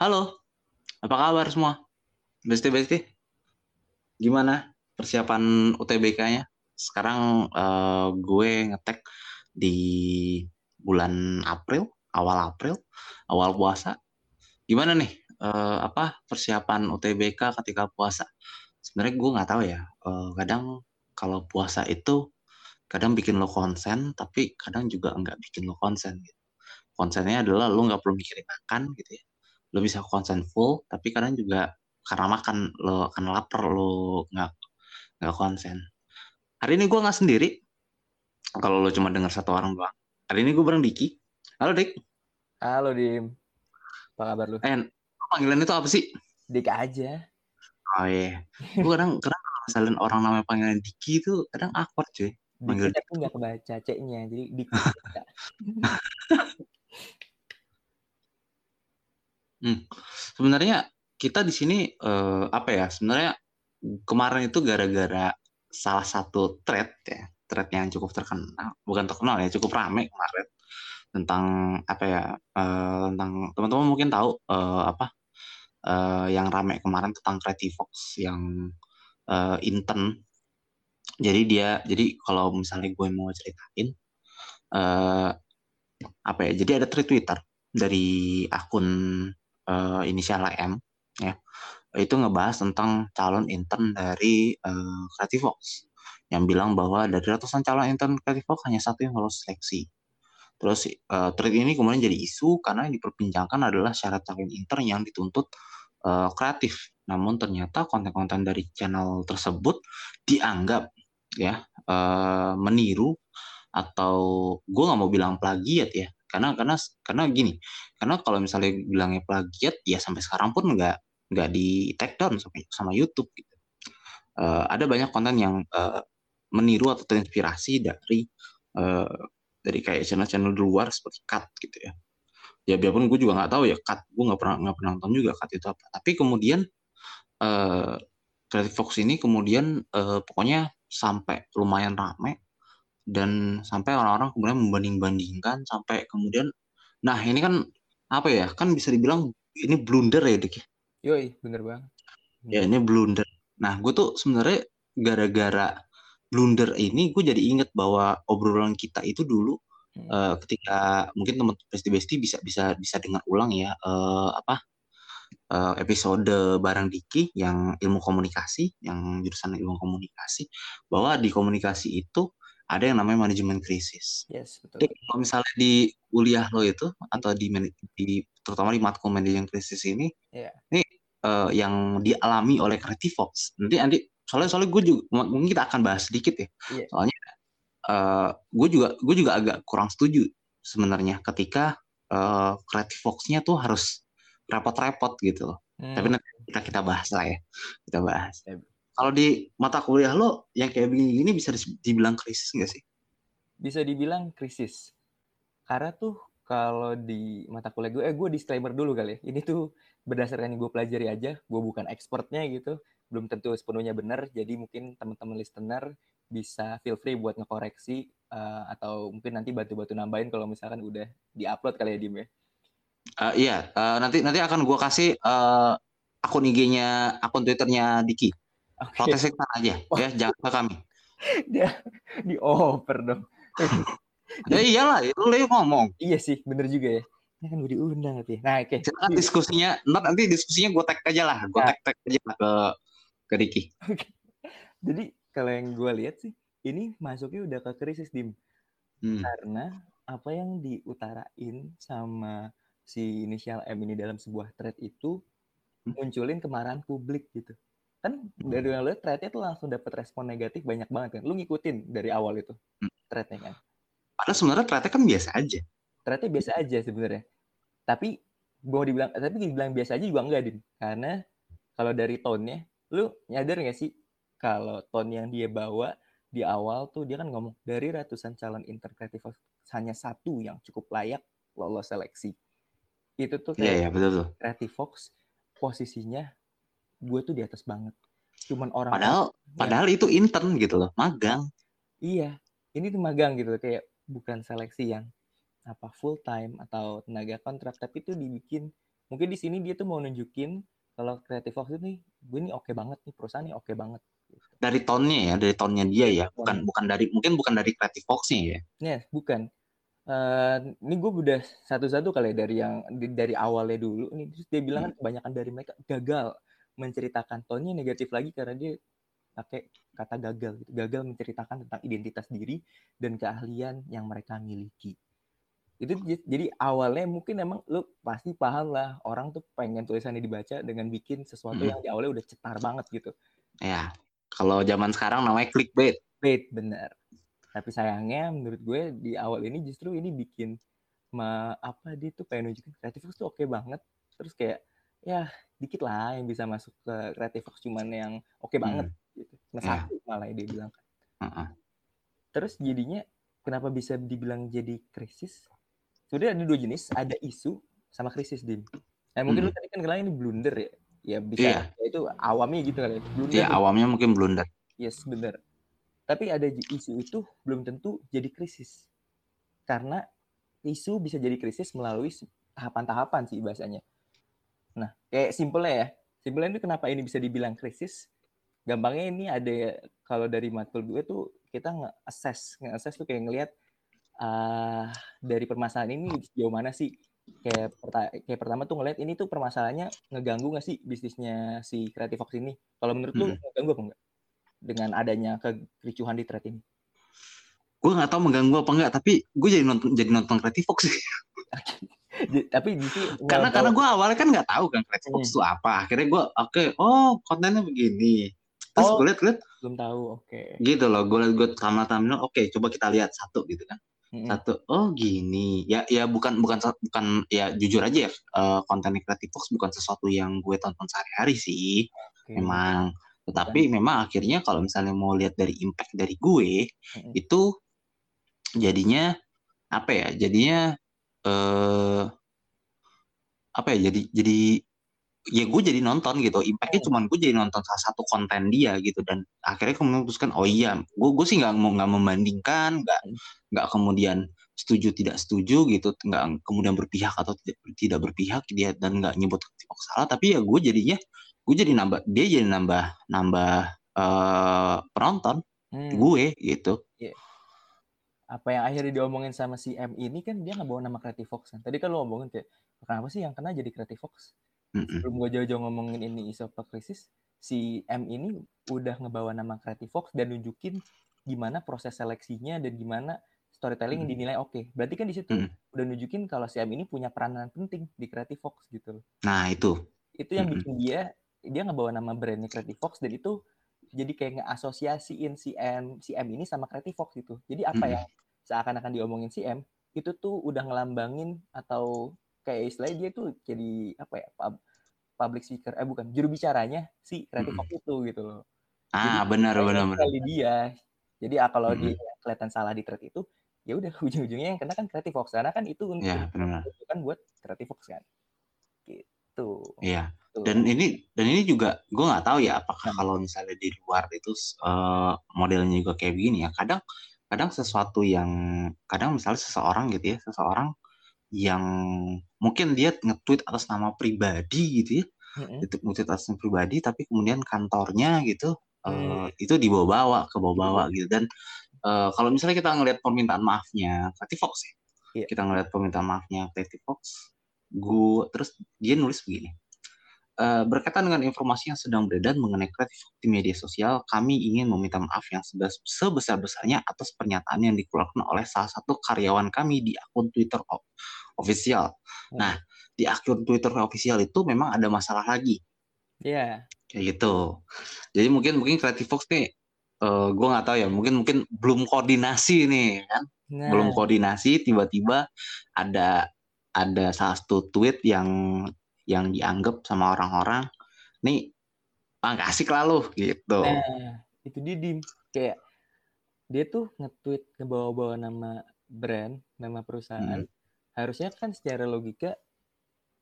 Halo, apa kabar semua? Besti-besti, gimana persiapan UTBK-nya? Sekarang eh, gue ngetek di bulan April, awal April, awal puasa. Gimana nih? eh, apa persiapan UTBK ketika puasa? Sebenarnya gue nggak tahu ya. Eh, kadang kalau puasa itu kadang bikin lo konsen, tapi kadang juga nggak bikin lo konsen. Gitu. Konsennya adalah lo nggak perlu mikirin makan gitu ya lo bisa konsen full tapi kadang juga karena makan lo akan lapar lo nggak nggak konsen. Hari ini gue nggak sendiri. Kalau lo cuma dengar satu orang doang. Hari ini gue bareng Diki. Halo Dik. Halo Dim, apa kabar lu? eh panggilan itu apa sih? Dik aja. oh iya. Gue kadang kadang misalnya orang namanya panggilan Diki itu kadang awkward cuy. Dik Manggil tapi nggak kebaca C-nya, jadi Dik. Hmm. Sebenarnya kita di sini eh, apa ya? Sebenarnya kemarin itu gara-gara salah satu thread ya, thread yang cukup terkenal, bukan terkenal ya, cukup ramai kemarin tentang apa ya? eh, tentang teman-teman mungkin tahu eh, apa eh, yang ramai kemarin tentang Creativox yang eh, intern. Jadi dia, jadi kalau misalnya gue mau ceritain, eh, apa ya? Jadi ada thread Twitter dari akun eh, inisial M ya itu ngebahas tentang calon intern dari eh, Creativox yang bilang bahwa dari ratusan calon intern Creativox hanya satu yang lolos seleksi. Terus eh, thread ini kemudian jadi isu karena yang diperbincangkan adalah syarat calon intern yang dituntut eh, kreatif. Namun ternyata konten-konten dari channel tersebut dianggap ya eh, meniru atau gue nggak mau bilang plagiat ya karena karena karena gini karena kalau misalnya bilangnya plagiat ya sampai sekarang pun nggak nggak di take down sama sama YouTube gitu. Eh, ada banyak konten yang eh, meniru atau terinspirasi dari eh, dari kayak channel-channel luar seperti Cut gitu ya ya biarpun gue juga nggak tahu ya Cut gue nggak pernah nggak pernah nonton juga Cut itu apa tapi kemudian eh Creative Fox ini kemudian eh, pokoknya sampai lumayan rame dan sampai orang-orang kemudian membanding-bandingkan sampai kemudian nah ini kan apa ya kan bisa dibilang ini blunder ya Dik ya. Yoi, bener banget. ya ini blunder nah gue tuh sebenarnya gara-gara blunder ini gue jadi inget bahwa obrolan kita itu dulu Hmm. eh, ketika mungkin teman besti besti bisa bisa bisa dengar ulang ya eh, apa eh, episode bareng Diki yang ilmu komunikasi yang jurusan ilmu komunikasi bahwa di komunikasi itu ada yang namanya manajemen krisis Yes, betul. Jadi kalau misalnya di kuliah lo itu atau di, di terutama di matkul manajemen krisis ini, Iya. ini eh, yang dialami oleh Creativox. Nanti nanti soalnya soalnya gue juga mungkin kita akan bahas sedikit ya. Iya. Soalnya eh, gue juga gue juga agak kurang setuju sebenarnya ketika eh, Creativox-nya tuh harus repot-repot gitu loh. Hmm, Tapi nanti kita kita bahas lah ya. Kita bahas. Kalau di mata kuliah lo yang kayak begini-gini bisa dis- dibilang krisis nggak sih? bisa dibilang krisis. Karena tuh kalau di mata kuliah gue, eh gue disclaimer dulu kali ya. Ini tuh berdasarkan yang gue pelajari aja, gue bukan expertnya gitu. Belum tentu sepenuhnya benar, jadi mungkin teman-teman listener bisa feel free buat ngekoreksi eh, atau mungkin nanti bantu-bantu nambahin kalau misalkan udah di-upload kali ya Dim ya. Eh, iya, eh, nanti nanti akan gua kasih eh, akun IG-nya, akun Twitternya Diki. Oke, ke sana aja, ya, jangan ke kami. dia dioper dong. Ya iyalah, lu lu ngomong. Iya sih, bener juga ya. Ini kan gue diundang tapi. Nah, oke. Silakan diskusinya, nanti diskusinya gue tag aja lah, gue Nah. tag tag aja lah ke ke Diki. Jadi kalau yang gue lihat sih, ini masuknya udah ke krisis dim. Hmm. Karena apa yang diutarain sama si inisial M ini dalam sebuah thread itu Hmm. munculin kemarahan publik gitu. Kan dari yang lu lihat threadnya tuh langsung dapat respon negatif banyak banget kan. Lu ngikutin dari awal itu Hmm. threadnya kan. Padahal sebenarnya ternyata kan biasa aja. Threadnya biasa aja sebenarnya. Tapi mau dibilang tapi dibilang biasa aja juga enggak din. Karena kalau dari tone-nya, lu nyadar nggak sih kalau tone yang dia bawa di awal tuh dia kan ngomong dari ratusan calon interpretif hanya satu yang cukup layak lolos seleksi. Itu tuh Iya kayak iya betul tuh. Creative Fox posisinya gue tuh di atas banget. Cuman orang Padahal padahal itu intern gitu loh, magang. iya, ini tuh magang gitu kayak bukan seleksi yang apa full time atau tenaga kontrak tapi itu dibikin mungkin di sini dia tuh mau nunjukin kalau Creative Fox ini gue ini oke okay banget nih perusahaan ini oke okay banget gitu. dari tonnya ya dari tonnya dia ya bukan bukan dari mungkin bukan dari Creative Fox-nya ya ya bukan uh, ini gue udah satu-satu kali ya dari yang dari awalnya dulu nih terus dia bilang kan hmm. kebanyakan dari mereka gagal menceritakan. Tonnya negatif lagi karena dia pakai kata gagal gitu. gagal menceritakan tentang identitas diri dan keahlian yang mereka miliki. Itu jadi awalnya mungkin emang lu pasti paham lah orang tuh pengen tulisannya dibaca dengan bikin sesuatu hmm. yang di awalnya udah cetar banget gitu. Ya kalau zaman sekarang namanya clickbait. Bait bener. Tapi sayangnya menurut gue di awal ini justru ini bikin ma apa dia tuh pengen nunjukin. Kreatif tuh oke okay banget. Terus kayak ya dikit lah yang bisa masuk ke kreatif cuman yang oke okay banget hmm. gitu nah, yeah. satu malah dia bilang uh -uh. terus jadinya kenapa bisa dibilang jadi krisis sebenarnya ada dua jenis, ada isu sama krisis, Dim. Nah, mungkin hmm. lu tadi kan bilang ini blunder ya. Ya bisa yeah. ya itu awamnya gitu kali ya. Blunder. Iya, yeah, awamnya mungkin blunder. Yes, benar. Tapi ada isu itu belum tentu jadi krisis. Karena isu bisa jadi krisis melalui tahapan-tahapan sih bahasanya. Nah, kayak simpelnya ya. Simpelnya itu kenapa ini bisa dibilang krisis? Gampangnya ini ada kalau dari matkul gue tuh kita nge-assess. Nge-assess tuh kayak ngelihat uh, dari permasalahan ini sejauh mana sih kayak kayak pertama tuh ngeliat ini tuh permasalahannya ngeganggu nggak sih bisnisnya si Creative Fox ini? Kalau menurut hmm. lu ngeganggu apa enggak dengan adanya kericuhan di thread ini? Gue nggak tahu mengganggu apa enggak, tapi gue jadi nonton jadi nonton Creative Fox sih. tapi itu karena tahu. karena gue awalnya kan nggak tahu kan Fox itu hmm. apa. Akhirnya gue oke, okay, oh kontennya begini. Terus oh, gue liat liat belum tahu, oke. Okay. Gitu loh, gue liat gue tamat tamat oke, okay, coba kita lihat satu gitu kan hmm. satu oh gini ya ya bukan bukan bukan ya jujur aja ya uh, konten kreatif Fox bukan sesuatu yang gue tonton sehari-hari sih okay. memang tetapi memang akhirnya kalau misalnya mau lihat dari impact dari gue hmm. itu jadinya apa ya jadinya eh apa ya jadi jadi ya gue jadi nonton gitu impactnya oh. cuman gue jadi nonton salah satu konten dia gitu dan akhirnya kemudian memutuskan oh iya gue gue sih nggak mau nggak membandingkan nggak hmm. nggak kemudian setuju tidak setuju gitu nggak kemudian berpihak atau tidak tidak berpihak dia dan nggak nyebut salah tapi ya gue jadinya gue jadi nambah dia jadi nambah nambah uh, penonton hmm. gue gitu. Apa yang akhirnya diomongin sama si M ini kan dia nggak bawa nama Creative Fox kan tadi kan lo ngomongin kayak kenapa sih yang kena jadi Creative Fox Mm-mm. sebelum gue jauh-jauh ngomongin ini isu apa krisis, si M ini udah ngebawa nama Creative Fox dan nunjukin gimana proses seleksinya dan gimana storytelling yang dinilai oke. Okay. Berarti kan di situ mm. udah nunjukin kalau si M ini punya peranan penting di Creative Fox gitu loh. Nah, itu. Itu yang mm-hmm. bikin dia dia ngebawa nama brandnya Creative Fox dan itu jadi kayak ngeasosiasiin si M si M ini sama Creative Fox gitu. Jadi apa mm. yang seakan-akan diomongin si M itu tuh udah ngelambangin atau kayak istilahnya dia tuh jadi apa ya pub, public speaker eh bukan juru bicaranya si kreatif hmm. itu gitu loh. Ah benar benar benar. dia. Jadi ah, kalau hmm. dia kelihatan salah di thread itu ya udah ujung-ujungnya yang kena kan kreatif fox karena kan itu untuk ya, kan buat kreatif fox kan. Gitu. Iya. Dan ini dan ini juga gue nggak tahu ya apakah kalau misalnya di luar itu uh, modelnya juga kayak begini ya. Kadang kadang sesuatu yang kadang misalnya seseorang gitu ya, seseorang yang mungkin dia nge-tweet atas nama pribadi gitu ya. Mm-hmm. Nge-tweet atas nama pribadi tapi kemudian kantornya gitu mm. uh, itu dibawa-bawa ke bawa-bawa gitu dan uh, kalau misalnya kita ngelihat permintaan maafnya Creative Fox ya. Yeah. Kita ngelihat permintaan maafnya Creative Fox, gue terus dia nulis begini. Uh, berkaitan dengan informasi yang sedang beredar mengenai kreatif di media sosial, kami ingin meminta maaf yang sebesar-besarnya atas pernyataan yang dikeluarkan oleh salah satu karyawan kami di akun Twitter official. Hmm. Nah, di akun Twitter official itu memang ada masalah lagi. Iya. Yeah. Kayak gitu. Jadi mungkin mungkin Creative Fox nih, uh, eh, gue nggak tahu ya. Mungkin mungkin belum koordinasi nih kan. Nah. Belum koordinasi, tiba-tiba ada ada salah satu tweet yang yang dianggap sama orang-orang, nih ah asik lah gitu. Nah, itu dia dim kayak dia tuh nge-tweet ngebawa-bawa nama brand, nama perusahaan. Hmm harusnya kan secara logika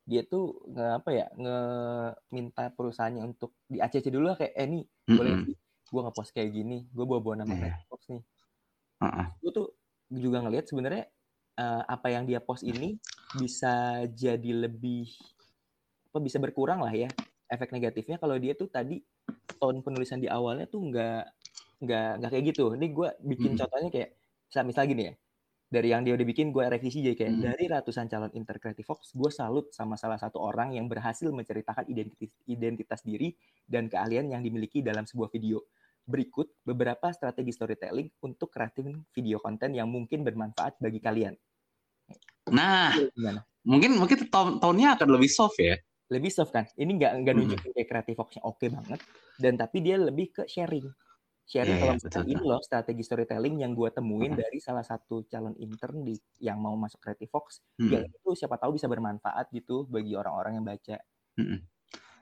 dia tuh nge apa ya nge minta perusahaannya untuk di ACC dulu lah kayak eh nih mm -hmm. boleh gue nggak post kayak gini gue bawa bawa nama yeah. Fox nih uh -uh. gue tuh juga ngelihat sebenarnya uh, apa yang dia post ini bisa jadi lebih apa bisa berkurang lah ya efek negatifnya kalau dia tuh tadi tone penulisan di awalnya tuh nggak nggak nggak kayak gitu. Ini gue bikin hmm. contohnya kayak misal lagi nih ya dari yang dia udah bikin gue revisi jadi kayak hmm. dari ratusan calon intercreative Fox gue salut sama salah satu orang yang berhasil menceritakan identitas identitas diri dan keahlian yang dimiliki dalam sebuah video berikut beberapa strategi storytelling untuk kreatif video konten yang mungkin bermanfaat bagi kalian nah Gimana? mungkin mungkin tahunnya akan lebih soft ya lebih soft kan ini nggak nggak hmm. nunjukin kayak kreatif Foxnya oke okay banget dan tapi dia lebih ke sharing sharing yeah, kalau yeah, ini loh strategi storytelling yang gue temuin hmm. dari salah satu calon intern di yang mau masuk Creative Fox hmm. yang itu siapa tahu bisa bermanfaat gitu bagi orang-orang yang baca. Hmm.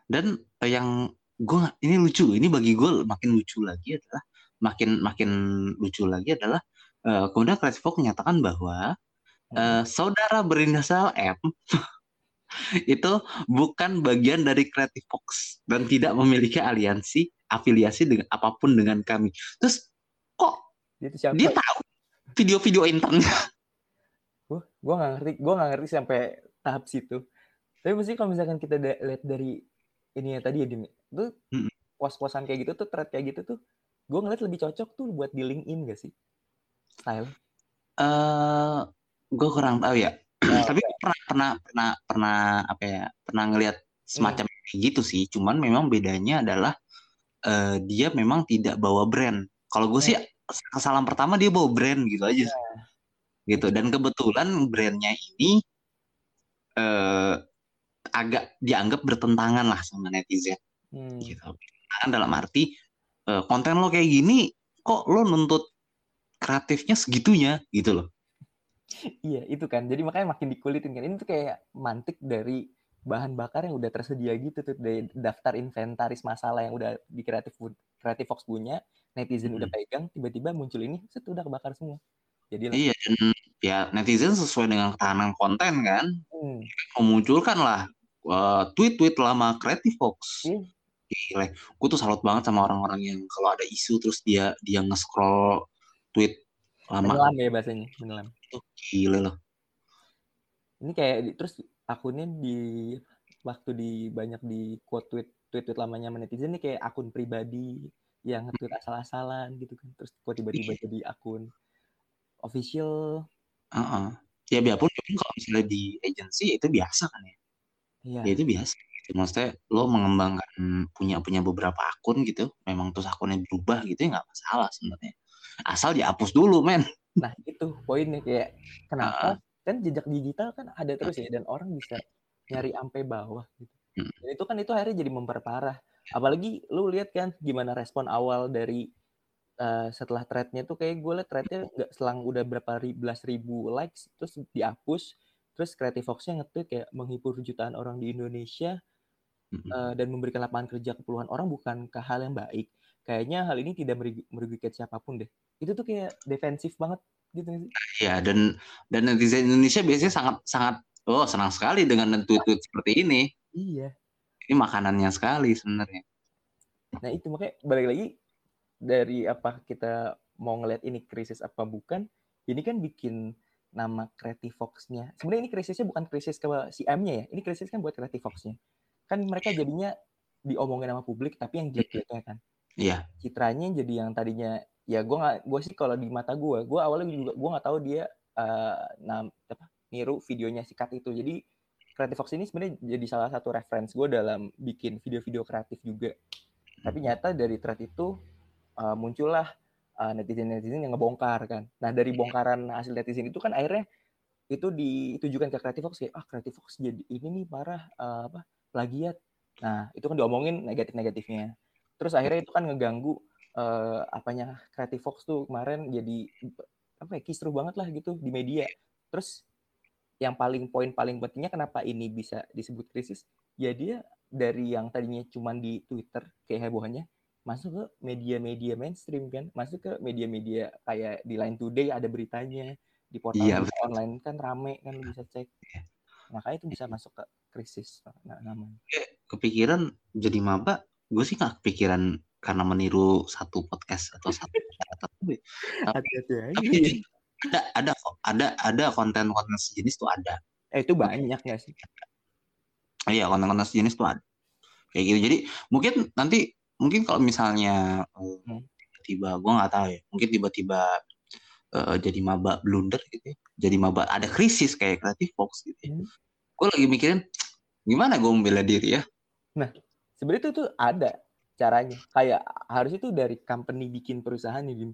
Dan eh, yang gue ini lucu, ini bagi gue makin lucu lagi adalah makin makin lucu lagi adalah uh, kemudian Creative Fox menyatakan bahwa uh, saudara berinisial M itu bukan bagian dari Creative Fox dan tidak memiliki aliansi afiliasi dengan apa pun dengan kami. Terus kok dia, siapa? dia tahu video-video internnya? Gue gue nggak ngerti, gue nggak ngerti sampai tahap situ. Tapi mesti kalau misalkan kita lihat dari ini ya tadi ya Dimi, tuh hmm. was-wasan kayak gitu tuh, thread kayak gitu tuh, gue ngeliat lebih cocok tuh buat di LinkedIn gak sih? Style? Eh, uh, gue kurang tahu ya. Oh, Tapi pernah pernah pernah pernah apa ya? Pernah ngelihat semacam hmm. gitu sih. Cuman memang bedanya adalah uh, dia memang tidak bawa brand. Kalau gue sih kesalahan pertama dia bawa brand gitu aja. Yeah. Gitu dan kebetulan brandnya ini uh, agak dianggap bertentangan lah sama netizen. Hmm. Gitu. Kan dalam arti uh, konten lo kayak gini kok lo nuntut kreatifnya segitunya gitu loh. Iya, itu kan. Jadi makanya makin dikulitin kan. Ini tuh kayak mantik dari bahan bakar yang udah tersedia gitu tuh dari daftar inventaris masalah yang udah di kreatif kreatif Fox punya netizen hmm. udah pegang tiba-tiba muncul ini set udah kebakar semua jadi iya dan ya netizen sesuai dengan ketahanan konten kan hmm. memunculkan lah uh, tweet-tweet lama kreatif Fox hmm. Gile, gue tuh salut banget sama orang-orang yang kalau ada isu terus dia dia nge-scroll tweet lama. Menelam ya bahasanya, menelam. Itu gile loh. Ini kayak terus akunnya di waktu di banyak di quote tweet tweet, tweet lamanya netizen ini kayak akun pribadi yang nge-tweet asal-asalan gitu kan terus kok tiba-tiba iya. jadi akun official uh -uh. ya biarpun kalau misalnya di agency itu biasa kan ya iya. ya itu biasa gitu. maksudnya lo mengembangkan punya punya beberapa akun gitu memang terus akunnya berubah gitu ya nggak masalah sebenarnya asal dihapus dulu men nah itu poinnya kayak kenapa uh kan jejak digital kan ada terus ya dan orang bisa nyari sampai bawah gitu. Hmm. Dan itu kan itu akhirnya jadi memperparah. Apalagi lu lihat kan gimana respon awal dari uh, setelah threadnya tuh kayak gue liat threadnya nggak selang udah berapa belas ribu likes terus dihapus terus Creative Fox-nya nge kayak menghibur jutaan orang di Indonesia uh, dan memberikan lapangan kerja ke puluhan orang bukan ke hal yang baik. Kayaknya hal ini tidak merugikan siapa pun deh. Itu tuh kayak defensif banget gitu Iya dan dan netizen Indonesia biasanya sangat sangat oh senang sekali dengan tweet-tweet seperti ini. Iya. Ini makanannya sekali sebenarnya. Nah itu makanya balik lagi dari apa kita mau ngeliat ini krisis apa bukan, ini kan bikin nama Creative Fox-nya. Sebenarnya ini krisisnya bukan krisis ke si M-nya ya, ini krisis kan buat Creative Fox-nya. Kan mereka jadinya diomongin sama publik, tapi yang jelek-jeleknya kan. Iya. Citranya jadi yang tadinya ya gue nggak gue sih kalau di mata gue gue awalnya juga gue nggak tahu dia uh, nam apa niru videonya si Kat itu. Jadi Creative Fox ini sebenarnya jadi salah satu reference gue dalam bikin video-video kreatif juga. Tapi nyata dari thread itu uh, muncullah uh, netizen-netizen yang ngebongkar kan. Nah dari bongkaran hasil netizen itu kan akhirnya itu ditujukan ke Creative Fox kayak ah Creative Fox jadi ini nih parah uh, apa plagiat. Nah itu kan diomongin negatif-negatifnya terus akhirnya itu kan ngeganggu uh, apanya Creative Fox tuh kemarin jadi apa ya kisruh banget lah gitu di media. Terus yang paling poin paling pentingnya kenapa ini bisa disebut krisis? Ya dia dari yang tadinya cuma di Twitter kayak hebohannya masuk ke media-media mainstream kan, masuk ke media-media kayak di Line Today ada beritanya, di portal iya, online kan rame kan bisa cek. Iya. Makanya itu bisa masuk ke krisis nah, namanya. Kepikiran jadi maba, gue sih gak kepikiran karena meniru satu podcast atau satu tapi, tapi, tapi ada ada ada ada konten-konten sejenis tuh ada eh itu banyak ya sih iya konten-konten sejenis tuh ada kayak gitu jadi mungkin nanti mungkin kalau misalnya Hmm. tiba-tiba gue nggak tahu ya mungkin tiba-tiba eh, jadi maba blunder gitu ya jadi maba ada krisis kayak Creative Fox gitu ya. Hmm. gue lagi mikirin gimana gue membela diri ya Sebenarnya itu tuh ada caranya. Kayak harusnya tuh dari company bikin perusahaan nih.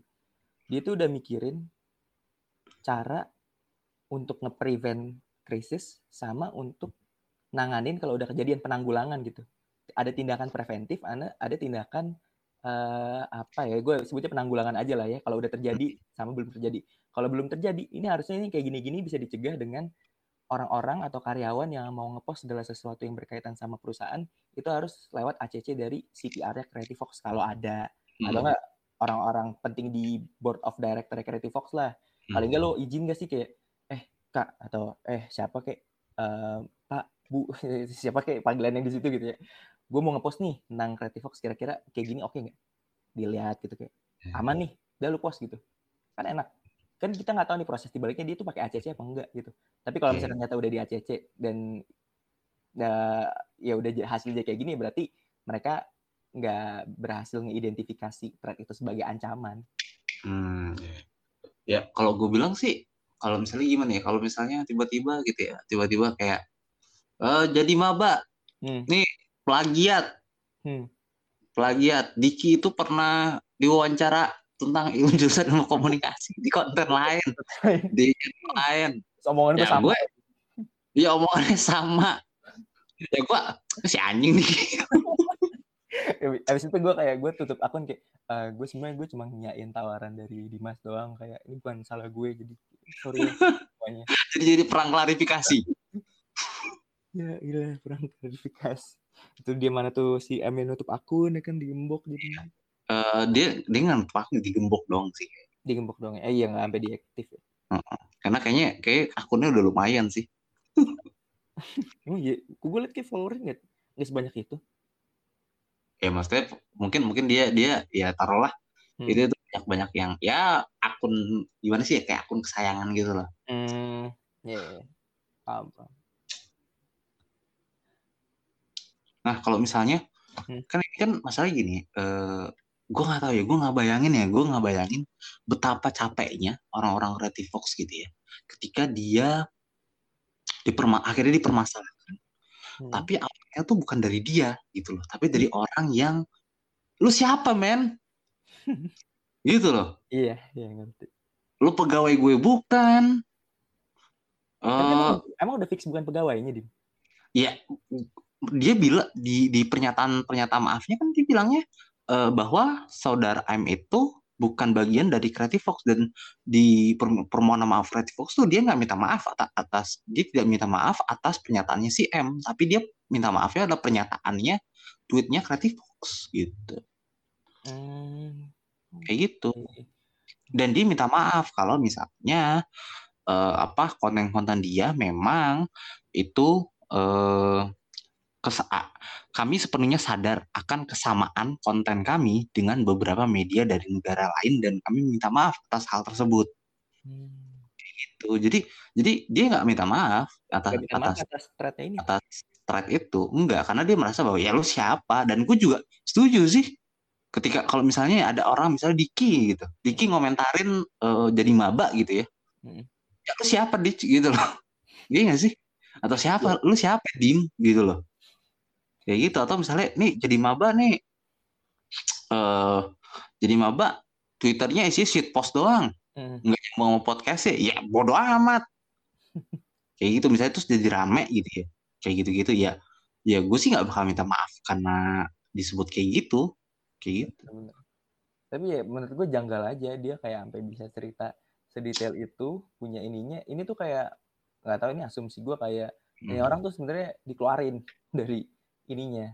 Dia tuh udah mikirin cara untuk nge-prevent krisis sama untuk nanganin kalau udah kejadian penanggulangan gitu. Ada tindakan preventif, ada ada tindakan eh, apa ya? Gue sebutnya penanggulangan aja lah ya. Kalau udah terjadi sama belum terjadi. Kalau belum terjadi, ini harusnya ini kayak gini-gini bisa dicegah dengan orang-orang atau karyawan yang mau ngepost segala sesuatu yang berkaitan sama perusahaan itu harus lewat ACC dari CPR-nya Creative Fox kalau ada. Atau Hmm. enggak orang-orang penting di board of director Creative Fox lah. Paling enggak lo izin gak sih kayak eh kak atau eh siapa kayak eh, pak bu siapa kayak panggilan yang di situ gitu ya. Gue mau ngepost nih tentang Creative Fox kira-kira kayak gini oke nggak? Dilihat gitu kayak aman nih udah lu post gitu. Kan enak kan kita nggak tahu nih proses dibaliknya dia tuh pakai ACC apa enggak gitu tapi kalau misalnya ternyata udah di ACC dan ya, ya udah hasilnya kayak gini berarti mereka nggak berhasil mengidentifikasi threat itu sebagai ancaman Hmm, ya. Ya, kalau gue bilang sih, kalau misalnya gimana ya, kalau misalnya tiba-tiba gitu ya, tiba-tiba kayak eh jadi maba, Hmm. nih plagiat, Hmm. plagiat. Diki itu pernah diwawancara tentang ilmu jurusan ilmu komunikasi di konten lain, di lain. Omongan Ya sama gue, ya omongannya sama. Ya gue, si anjing nih. Abis itu gue kayak gue tutup akun kayak "Eh, gue sebenarnya gue cuma nyain tawaran dari Dimas doang kayak ini bukan salah gue jadi sorry ya semuanya Jadi jadi perang klarifikasi. ya gila kurang klarifikasi itu dia mana tuh si yang nutup akun ya kan digembok jadi Eh, dia dia nggak pakai digembok dong sih. digembok dong ya eh iya nggak sampai diaktif ya Karena kayaknya kayak akunnya udah lumayan sih. emang iya gue liat kayak followernya nggak nggak sebanyak itu ya maksudnya mungkin mungkin dia dia ya taruhlah Hmm. itu tuh banyak banyak yang ya akun gimana sih ya kayak akun kesayangan gitu loh hmm ya yeah. paham paham nah kalau misalnya Hmm. kan ini kan masalah gini eh gue nggak tahu ya gue nggak bayangin ya gue nggak bayangin betapa capeknya orang-orang creative fox gitu ya ketika dia diperma akhirnya dipermasalahkan. Hmm. tapi awalnya tuh bukan dari dia gitu loh tapi dari orang yang lu siapa men? Gitu loh. Iya iya ngerti. Lu pegawai gue bukan. Tapi Eh, emang, emang udah fix bukan pegawainya dim ya dia bilang di di pernyataan pernyataan maafnya kan dia bilangnya eh, bahwa saudara M itu bukan bagian dari Creative Fox dan di per- permohonan maaf Creative Fox tuh dia nggak minta maaf atas, dia tidak minta maaf atas pernyataannya si M tapi dia minta maafnya adalah pernyataannya tweetnya Creative Fox gitu hmm. kayak gitu dan dia minta maaf kalau misalnya eh, apa konten-konten dia memang itu a- kami sepenuhnya sadar akan kesamaan konten kami dengan beberapa media dari negara lain dan kami minta maaf atas hal tersebut. Hmm. Gitu. Jadi jadi dia nggak minta maaf atas minta maaf atas ini. atas thread itu. Enggak karena dia merasa bahwa ya lu siapa? Dan gue juga setuju sih. Ketika kalau misalnya ada orang misalnya Diki gitu Diki ngomentarin eh, jadi maba gitu ya. Hmm. ya lu siapa Dik gitu loh. Iya nggak sih? Atau siapa? Lu siapa Dim? Gitu loh kayak gitu. Atau misalnya nih jadi maba nih. Eh jadi maba Twitternya isi shit post doang. Hmm. nggak mau podcast ya bodoh amat. Kayak gitu. Misalnya terus jadi rame gitu ya. Kayak gitu-gitu. Ya ya gue sih nggak bakal minta maaf karena disebut kayak gitu. Kayak gitu. Bener. Tapi ya menurut gue janggal aja dia kayak sampai bisa cerita sedetail itu punya ininya. Ini tuh kayak nggak tahu ini asumsi gue kayak ini Hmm. orang tuh sebenarnya dikeluarin dari ininya.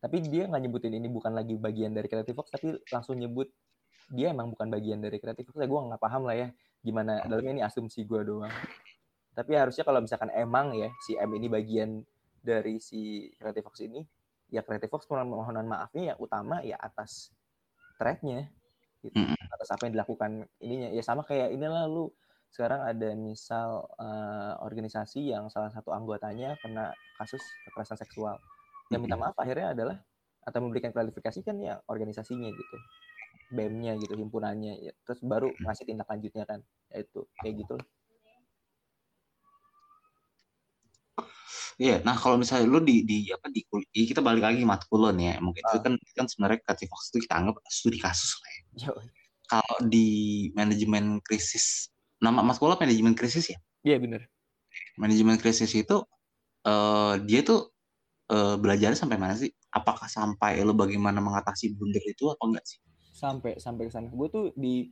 Tapi dia nggak nyebutin ini bukan lagi bagian dari Creative Fox tapi langsung nyebut dia emang bukan bagian dari Creative Fox. Ya gue nggak paham lah ya gimana dalamnya ini asumsi gue doang. Tapi harusnya kalau misalkan emang ya si M ini bagian dari si Creative Fox ini, ya Creative Fox permohonan maafnya yang utama ya atas threadnya gitu atas apa yang dilakukan ininya ya sama kayak inilah lu sekarang ada misal uh, organisasi yang salah satu anggotanya kena kasus kekerasan seksual. Yang minta maaf akhirnya adalah atau memberikan klarifikasi kan ya organisasinya gitu. BEM-nya gitu, himpunannya. Ya. Terus baru ngasih tindak lanjutnya kan. Ya itu, kayak gitu Iya, nah kalau misalnya lu di di apa di kita balik lagi matkulon ya, mungkin uh. itu ah. kan kan sebenarnya kreatif Fox itu kita anggap studi kasus lah ya. Kalau di manajemen krisis, nama matkul manajemen krisis ya? Iya benar. Manajemen krisis itu uh, dia tuh uh, belajar sampai mana sih? Apakah sampai lo bagaimana mengatasi blunder itu apa enggak sih? Sampai sampai ke sana. Gue tuh di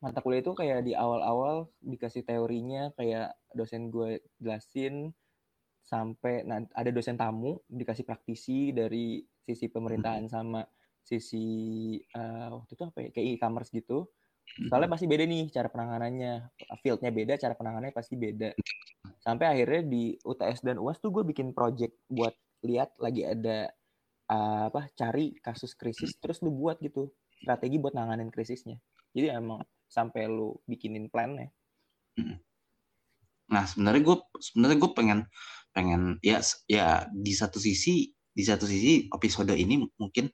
mata kuliah itu kayak di awal-awal dikasih teorinya kayak dosen gue jelasin sampai nah, ada dosen tamu dikasih praktisi dari sisi pemerintahan hmm. sama sisi uh, waktu itu apa ya kayak e-commerce gitu soalnya pasti beda nih cara penanganannya fieldnya beda cara penanganannya pasti beda sampai akhirnya di UTS dan UAS tuh gue bikin project buat lihat lagi ada uh, apa cari kasus krisis terus lu buat gitu. Strategi buat nanganin krisisnya. Jadi emang sampai lu bikinin plannya. Nah sebenarnya gue sebenarnya gue pengen pengen ya ya di satu sisi di satu sisi episode ini mungkin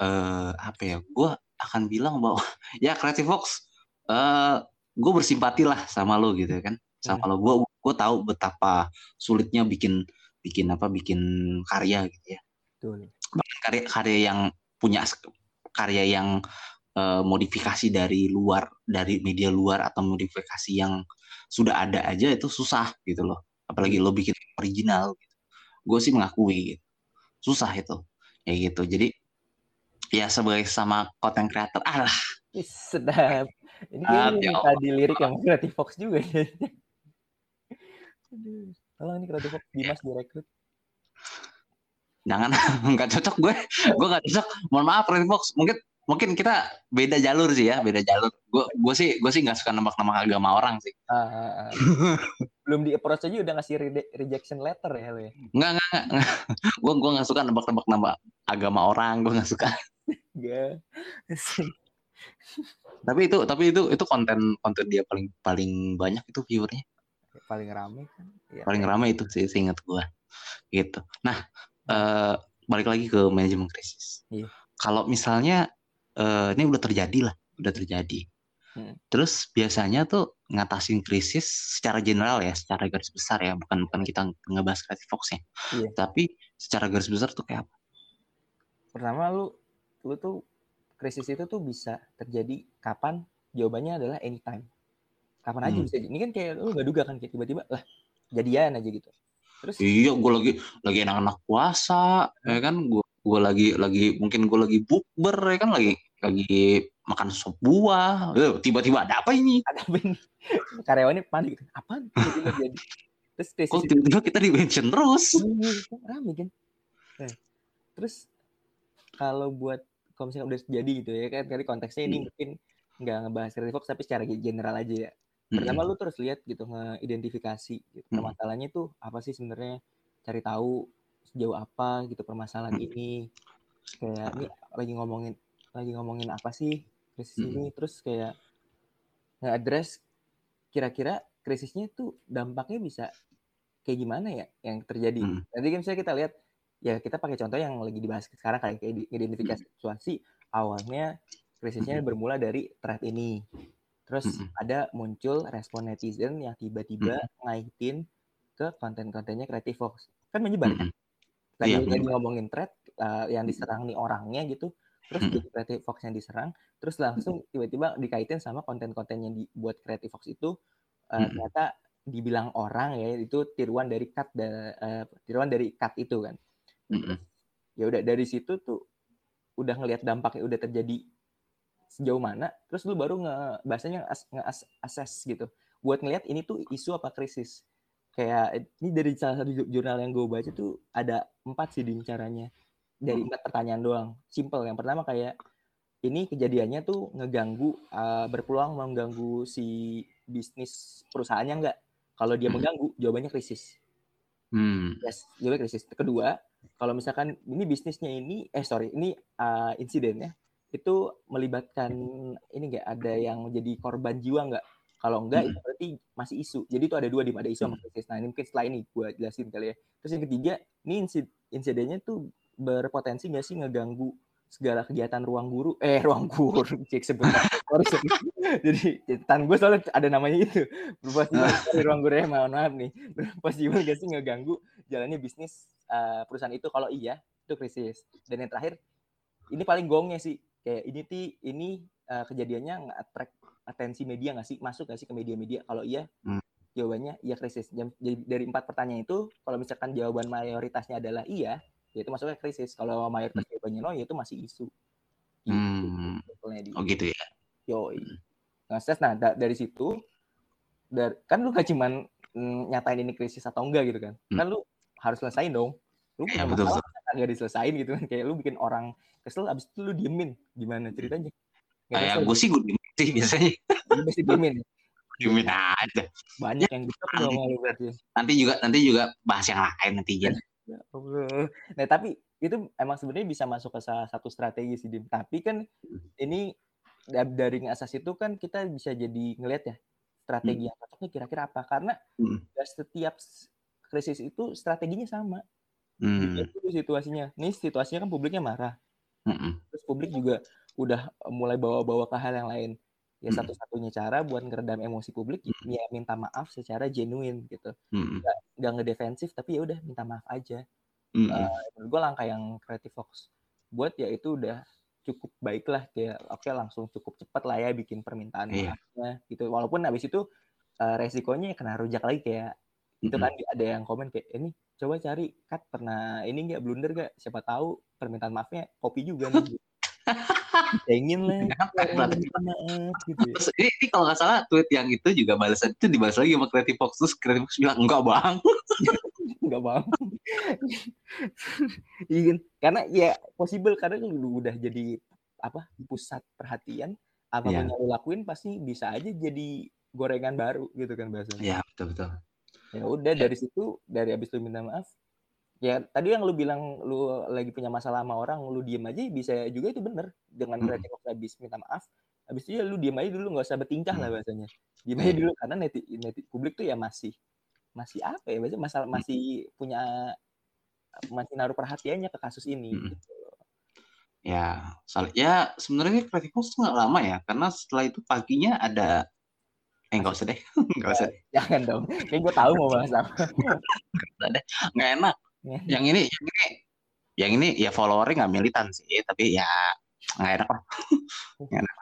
uh, apa ya gue akan bilang bahwa ya Creative Fox uh, eh, gue bersimpati lah sama lo gitu kan. Sama hmm. lo gue gue tahu betapa sulitnya bikin bikin apa bikin karya gitu ya. Betul. karya karya yang punya karya yang uh, modifikasi dari luar dari media luar atau modifikasi yang sudah ada aja itu susah gitu loh. Apalagi lo bikin original gitu. gue sih mengakui gitu. susah itu. Kayak gitu. Jadi ya sebagai sama content creator alah sedap. Ini ah, tadi lirik yang kreatif Fox juga. Ya tolong ini kreatif Dimas direkrut. Jangan nggak cocok gue. Gue nggak cocok. Mohon maaf kreatif Fox mungkin mungkin kita beda jalur sih ya beda jalur. Gue gue sih gue sih nggak suka nembak nama agama orang sih. Uh, uh, uh. belum di approach aja udah ngasih re rejection letter ya lo ya? Nggak nggak nggak gue gue nggak suka nembak nembak nama agama orang. Gue nggak suka. Gak. tapi itu tapi itu itu konten konten dia paling paling banyak itu viewernya paling rame kan ya, paling rame itu sih ingat gue gitu nah uh, balik lagi ke manajemen krisis iya. kalau misalnya uh, ini udah terjadi lah, udah terjadi. Hmm. Terus biasanya tuh ngatasin krisis secara general ya, secara garis besar ya, bukan bukan kita ngebahas kreatif fokusnya. Iya. Tapi secara garis besar tuh kayak apa? Pertama lu lu tuh krisis itu tuh bisa terjadi kapan? Jawabannya adalah anytime. Kapan aja hmm. bisa. Ini kan kayak lu gak duga kan kayak tiba-tiba lah jadian aja gitu. Terus iya, gue lagi lagi enak-enak puasa, ya kan gue gue lagi lagi mungkin gue lagi bukber ya kan lagi lagi makan sop buah eh, tiba-tiba ada apa ini ada apa ini karyawannya panik gitu. apa tiba-tiba jadi terus kok tiba-tiba kita di mention terus iya, iya, rame kan nah, terus kalau buat kalau misalnya udah jadi gitu ya kan kali konteksnya ini hmm. mungkin nggak ngebahas kreatif tapi secara general aja ya. Pertama lu terus lihat gitu ngeidentifikasi gitu. Masalahnya tuh apa sih sebenarnya cari tahu sejauh apa gitu permasalahan ini kayak ini lagi ngomongin lagi ngomongin apa sih krisis ini terus kayak nge-address kira-kira krisisnya tuh dampaknya bisa kayak gimana ya yang terjadi. Hmm. Nanti kan misalnya kita lihat ya kita pakai contoh yang lagi dibahas sekarang kayak kayak identifikasi hmm. situasi awalnya krisisnya bermula dari thread ini. Terus hmm. ada muncul respon netizen yang tiba-tiba hmm. ngaitin ke konten-kontennya Creative Fox. Kan menyebar kan? lagi, iya, lagi ngomongin thread uh, yang diserang nih orangnya gitu terus hmm. Creative Fox yang diserang terus langsung tiba-tiba dikaitin sama konten-konten yang dibuat Creative Fox itu uh, hmm. ternyata dibilang orang ya itu tiruan dari cut da, uh, tiruan dari cut itu kan hmm. ya udah dari situ tuh udah ngelihat dampaknya udah terjadi sejauh mana terus lu baru nge bahasanya nge gitu buat ngelihat ini tuh isu apa krisis. Kayak ini dari salah satu jurnal yang gue baca tuh ada empat sih di caranya. Dari hmm. empat pertanyaan doang. Simple. Yang pertama kayak ini kejadiannya tuh ngeganggu uh, berpeluang mengganggu si bisnis perusahaannya enggak kalau dia hmm. mengganggu jawabannya krisis. Hmm. yes jawabannya krisis. Kedua kalau misalkan ini bisnisnya ini eh sorry ini uh, insidennya itu melibatkan ini enggak ada yang menjadi korban jiwa enggak Kalau enggak, Hmm. itu berarti masih isu. Jadi itu ada dua di ada isu sama Hmm. krisis. Nah, ini mungkin setelah ini gue jelasin kali ya. Terus yang ketiga, ini insid- insidennya tuh berpotensi nggak sih ngeganggu segala kegiatan ruang guru? Eh ruang guru cek sebentar. Jadi catatan gue soalnya ada namanya itu. Berpotensi di ruang guru ya? Mohon maaf nih. Berpotensi nggak sih ngeganggu jalannya bisnis uh, perusahaan itu? Kalau iya itu krisis. Dan yang terakhir ini paling gongnya sih kayak ini ti ini uh, kejadiannya nge-attract atensi media nggak sih? Masuk nggak sih ke media-media? Kalau iya Hmm. jawabannya iya krisis. Jadi dari empat pertanyaan itu kalau misalkan jawaban mayoritasnya adalah iya ya itu masuknya krisis. Kalau mayoritas jawabannya no ya itu masih isu. Gitu, Hmm. di Oh gitu ya. yoi. Nah Stes, nah da- dari situ dari kan lu gak cuman mm, nyatain ini krisis atau enggak gitu kan? Hmm. kan lu harus selesain dong. Lu punya betul, masalah kan gak diselesain gitu kan kayak lu bikin orang kesel abis itu lu diemin gimana ceritanya Nggak Kayak gue sih gue diem sih biasanya. Lu mesti diemin Diemin aja. banyak yang gitu sama lu berarti Nanti juga nanti juga bahas yang lain nanti ya. Nah, tapi itu emang sebenarnya bisa masuk ke salah satu strategi sih, Dim. Tapi kan ini da- dari asas itu kan kita bisa jadi ngelihat ya strategi yang cocoknya kira-kira apa. Karena Hmm. nggak setiap krisis itu strateginya sama. Hmm. Dulu situasinya. Nih situasinya kan publiknya marah. Mm-mm. Terus publik juga udah mulai bawa-bawa ke hal yang lain. Ya Hmm. satu-satunya cara buat ngeredam emosi publik ya minta maaf secara genuine gitu. Mm-mm. Nggak ngedefensif tapi ya udah minta maaf aja. Mm-mm. menurut gue langkah yang Creative Fox buat ya itu udah cukup baik lah kayak oke langsung cukup cepat lah ya bikin permintaan Iya. maafnya gitu walaupun habis itu eh, resikonya ya kena rujak lagi kayak itu kan ada yang komen kayak ini coba cari kat pernah ini nggak blunder gak siapa tahu permintaan maafnya kopi juga nih ingin lah gitu ya. Terus ini, ini kalau nggak salah tweet yang itu juga balasan itu dibalas lagi sama Creative Fox terus Creative Fox bilang enggak bang. nggak bang iya kan? karena ya possible karena lu udah jadi apa pusat perhatian apa pun Iya. yang lu lakuin pasti bisa aja jadi gorengan baru gitu kan bahasanya Ya betul betul. Ya udah dari situ dari abis lu minta maaf ya tadi yang lu bilang lu lagi punya masalah sama orang lu diem aja bisa juga itu bener dengan Mm. kreatif habis minta maaf habis itu ya lu diem aja dulu nggak usah bertingkah lah Mm. bahasanya diem aja Iya. dulu karena neti, neti publik tuh ya masih masih apa ya bahasanya masalah Mm. masih punya masih naruh perhatiannya ke kasus ini Mm. gitu. Ya, soal ya sebenarnya Creative Fox tuh nggak lama ya, karena setelah itu paginya ada eh nggak usah deh, nggak usah. Deh, jangan dong. Kayak gue tahu mau bahas apa. Nggak enak. Yang ini, yang ini, yang ini ya followernya nggak militan sih, tapi ya nggak enak lah. Nggak enak.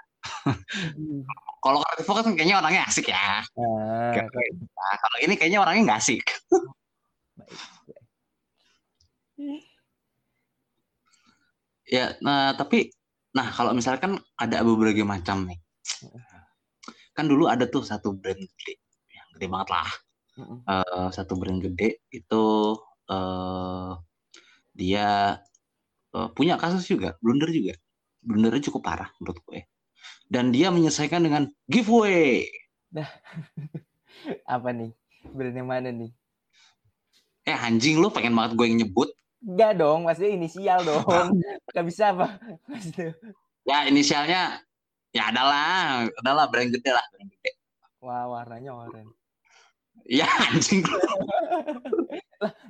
Kalau Creative Fox kan kayaknya orangnya asik ya. nah, Kayak- Nah, kalau ini kayaknya orangnya nggak asik. Ya, nah tapi, nah kalau misalkan ada beberapa macam nih, kan dulu ada tuh satu brand gede, yang gede banget lah. Mm-mm. eh, satu brand gede itu eh dia eh, punya kasus juga, blunder juga. Blundernya cukup parah menurut gue. Dan dia menyelesaikan dengan giveaway. apa nih brand yang mana nih Eh anjing lu pengen banget gue yang nyebut. Enggak dong, maksudnya inisial dong. Gak bisa apa? Maksudnya, Ya inisialnya ya adalah, adalah brand gede lah, brand gede. wah warnanya oranye. Ya anjing.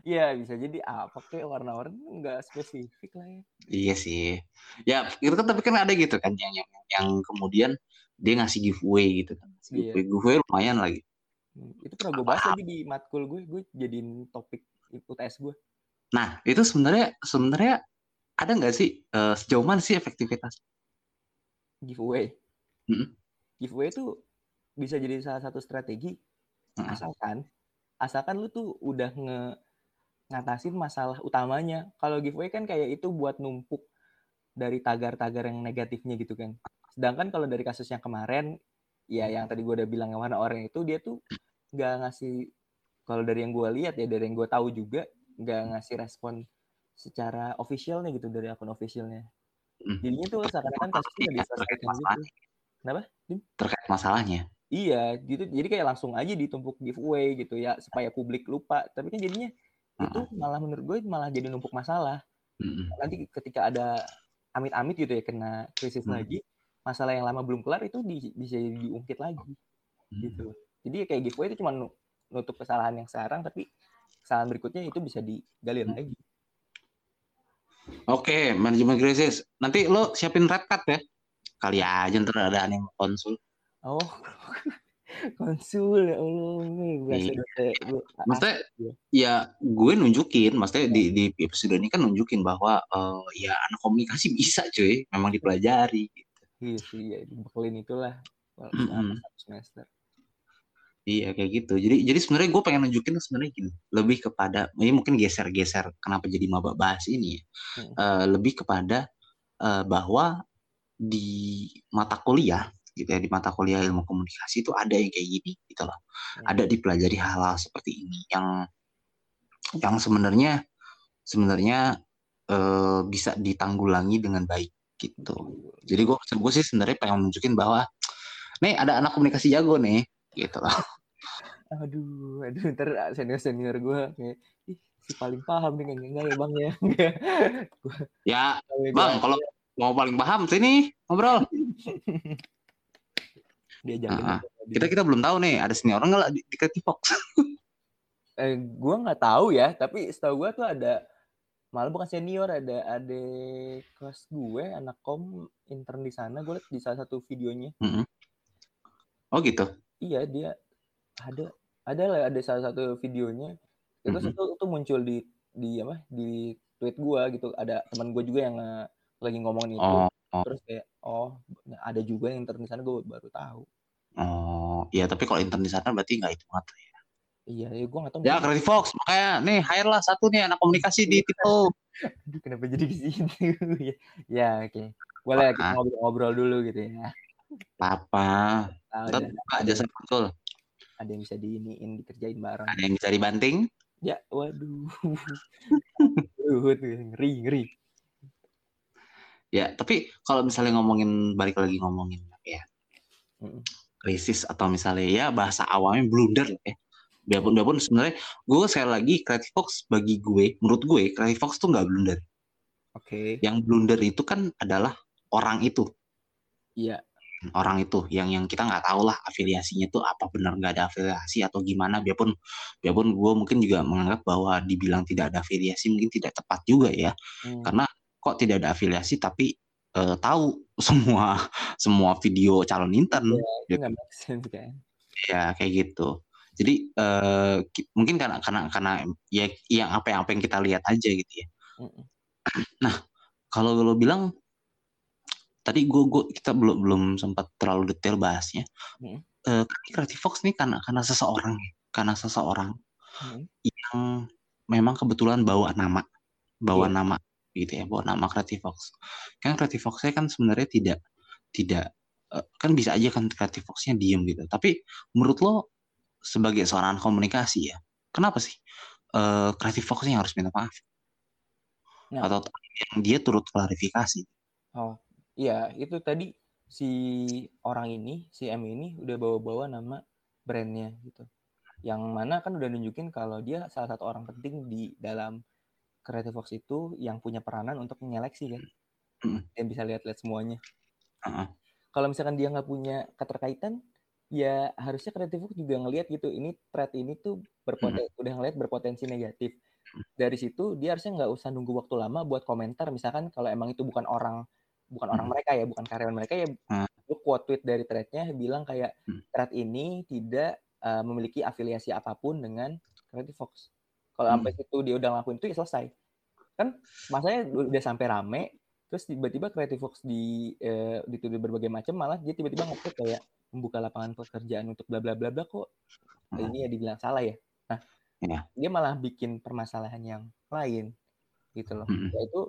Iya bisa jadi apa kayak warna oranye nggak spesifik lah ya. iya sih. Ya itu kan tapi kan ada gitu kan yang yang, yang kemudian dia ngasih giveaway gitu kan. Ngasih Iya. Giveaway, giveaway lumayan lagi. Hmm, Itu pernah gue bahas lagi di matkul gue, gue jadiin topik UTS gue. Nah, itu sebenarnya sebenarnya ada nggak sih eh, sejauh mana sih efektivitas? Giveaway. Mm-mm. Giveaway itu bisa jadi salah satu strategi Mm-mm. asalkan asalkan lu tuh udah nge ngatasin masalah utamanya. Kalau giveaway kan kayak itu buat numpuk dari tagar-tagar yang negatifnya gitu kan. Sedangkan kalau dari kasus yang kemarin, ya yang tadi gue udah bilang yang warna orang itu dia tuh nggak ngasih kalau dari yang gue lihat ya dari yang gue tahu juga nggak ngasih respon secara officialnya gitu dari akun officialnya. Mm. Jadinya tuh seakan-akan kasusnya Iya, terkait diselesaikan gitu. Kenapa? Terkait masalahnya. Iya, gitu. Jadi kayak langsung aja ditumpuk giveaway gitu ya supaya publik lupa. Tapi kan jadinya itu malah menurut gue malah jadi numpuk masalah. Mm-mm. Nanti ketika ada amit-amit gitu ya kena krisis Hmm. lagi, masalah yang lama belum kelar itu di- bisa diungkit lagi. gitu jadi kayak giveaway itu cuma nutup kesalahan yang sekarang tapi kesalahan berikutnya itu bisa digali lagi Oke, manajemen krisis. Nanti lo siapin red card ya. Kali aja ntar ada yang konsul. Oh, konsul ya Allah. Iya. Maksudnya ya gue nunjukin, maksudnya di, di episode ini kan nunjukin bahwa uh, ya anak komunikasi bisa cuy, memang dipelajari. Gitu. Iya sih, ya dibekelin itulah mm -hmm. semester. Iya kayak gitu. Jadi jadi sebenarnya gue pengen nunjukin sebenarnya gini, lebih kepada ini mungkin geser-geser kenapa jadi maba bahas ini ya. Hmm. Uh, lebih kepada uh, bahwa di mata kuliah gitu ya di mata kuliah ilmu komunikasi itu ada yang kayak gini gitu loh. Hmm. Ada dipelajari hal-hal seperti ini yang yang sebenarnya sebenarnya uh, bisa ditanggulangi dengan baik gitu. Jadi gue gue sih sebenarnya pengen nunjukin bahwa nih ada anak komunikasi jago nih gitu loh. Aduh, aduh ntar senior senior gue kayak ih si paling paham nih enggak ya bang ya. ya bang kalau mau paling paham sini ngobrol. Dia uh, kita kita belum tahu nih ada senior orang nggak di, di Fox. eh, gue nggak tahu ya, tapi setahu gue tuh ada malah bukan senior ada ada kelas gue anak kom intern di sana gue liat di salah satu videonya. Mm -hmm. Oh gitu iya dia ada ada lah ada salah satu videonya. Itu mm -hmm. itu, itu muncul di di apa di tweet gua gitu. Ada teman gua juga yang uh, lagi ngomongin itu. Oh, oh. terus kayak oh ada juga yang intern di sana gua baru tahu. Oh iya tapi kalau intern di sana berarti nggak itu mata ya? Iya ya gua nggak tahu. Ya Creative Fox makanya nih hire lah satu nih anak komunikasi di itu kenapa jadi di sini? Ya, ya oke. Okay. boleh kita ngobrol-ngobrol dulu gitu ya apa Tetap buka jasa konsul. Ada yang bisa diiniin, dikerjain bareng. Ada yang bisa dibanting? Ya, waduh. ngeri, ngeri. Ya, tapi kalau misalnya ngomongin balik lagi ngomongin ya krisis atau misalnya ya bahasa awamnya blunder lah ya. Biarpun, biarpun sebenarnya gue sekali lagi Creative Fox bagi gue, menurut gue Creative Fox tuh nggak blunder. Oke. Okay. Yang blunder itu kan adalah orang itu. Iya orang itu yang yang kita nggak tahu lah afiliasinya tuh apa benar nggak ada afiliasi atau gimana biarpun biarpun gue mungkin juga menganggap bahwa dibilang tidak ada afiliasi mungkin tidak tepat juga ya hmm. karena kok tidak ada afiliasi tapi uh, tahu semua semua video calon intern ya, gitu. kan ya kayak gitu jadi uh, mungkin karena karena karena ya yang apa yang apa yang kita lihat aja gitu ya hmm. nah kalau lo bilang tadi gue gue kita belum belum sempat terlalu detail bahasnya. Hmm. Uh, Creative Fox nih karena karena seseorang karena seseorang hmm. yang memang kebetulan bawa nama bawa yeah. nama gitu ya bawa nama Creative Fox. Kan Creative Foxnya kan sebenarnya tidak tidak uh, kan bisa aja kan Creative Foxnya diem gitu. Tapi menurut lo sebagai seorang komunikasi ya, kenapa sih uh, Creative Foxnya harus minta maaf? No. Atau yang dia turut klarifikasi? Oh, Iya, itu tadi si orang ini, si M ini udah bawa-bawa nama brandnya gitu. Yang mana kan udah nunjukin kalau dia salah satu orang penting di dalam Creative Fox itu yang punya peranan untuk menyeleksi kan. Dan bisa lihat-lihat semuanya. Uh-huh. Kalau misalkan dia nggak punya keterkaitan, ya harusnya Creative Fox juga ngelihat gitu. Ini thread ini tuh berpotensi, uh-huh. udah ngelihat berpotensi negatif. Dari situ dia harusnya nggak usah nunggu waktu lama buat komentar. Misalkan kalau emang itu bukan orang bukan orang hmm. mereka ya, bukan karyawan mereka ya, hmm. quote tweet dari threadnya bilang kayak hmm. thread ini tidak uh, memiliki afiliasi apa pun dengan Creative Fox. Kalau hmm. sampai situ dia udah ngelakuin itu ya selesai. Kan masanya udah sampai rame, terus tiba-tiba Creative Fox di uh, dituduh berbagai macam, malah dia tiba-tiba nge kayak membuka lapangan pekerjaan untuk bla bla bla bla kok hmm. ini ya dibilang salah ya. Nah, yeah. dia malah bikin permasalahan yang lain gitu loh. Hmm. Yaitu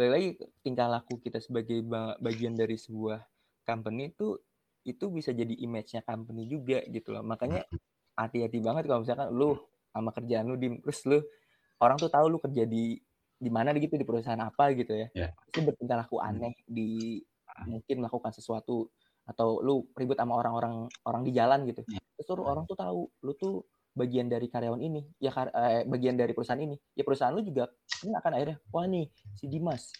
balik lagi tingkah laku kita sebagai bagian dari sebuah company itu itu bisa jadi image-nya company juga gitu loh. Makanya hati-hati banget kalau misalkan lu sama kerjaan lu di terus lu orang tuh tahu lu kerja di di mana gitu di perusahaan apa gitu ya. Yeah. Itu bertingkah laku aneh di mungkin melakukan sesuatu atau lu ribut sama orang-orang orang di jalan gitu. Yeah. Terus orang tuh tahu lu tuh bagian dari karyawan ini, ya eh, bagian dari perusahaan ini. Ya perusahaan lu juga ini akan akhirnya wah nih si Dimas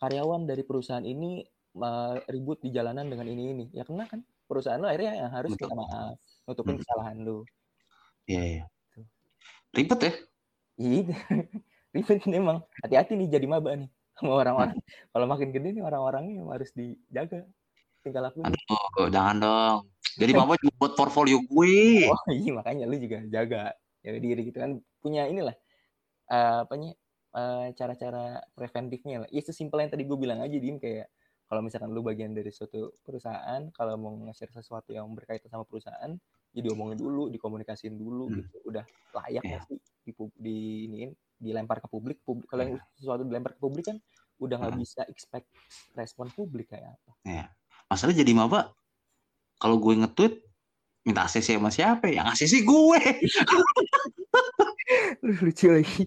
karyawan dari perusahaan ini uh, ribut di jalanan dengan ini ini ya kena kan perusahaan lo akhirnya yang harus Betul. minta maaf nutupin Hmm. kesalahan lo Iya, iya. Ribet ya? Iya, ribet kan emang. Hati-hati nih jadi maba nih sama orang-orang. Kalau makin gede nih orang-orangnya yang harus dijaga tingkah lakunya. Oh, jangan dong. Jadi Mama juga buat portfolio gue. Oh iya makanya lu juga jaga jaga diri gitu kan punya inilah eh, apanya eh, cara-cara preventifnya lah. Ya sesimpel yang tadi gue bilang aja dim kayak kalau misalkan lu bagian dari suatu perusahaan kalau mau nge-share sesuatu yang berkaitan sama perusahaan ya diomongin dulu dikomunikasiin dulu Hmm. gitu udah layak Iya. nggak sih di, di iniin dilempar ke publik publik kalau yang sesuatu dilempar ke publik kan udah nggak Hmm. bisa expect respon publik kayak apa Ya. Masalah jadi maba, kalau gue nge-tweet, minta ACC sama siapa? ya? Yang ACC gue. lucu lagi.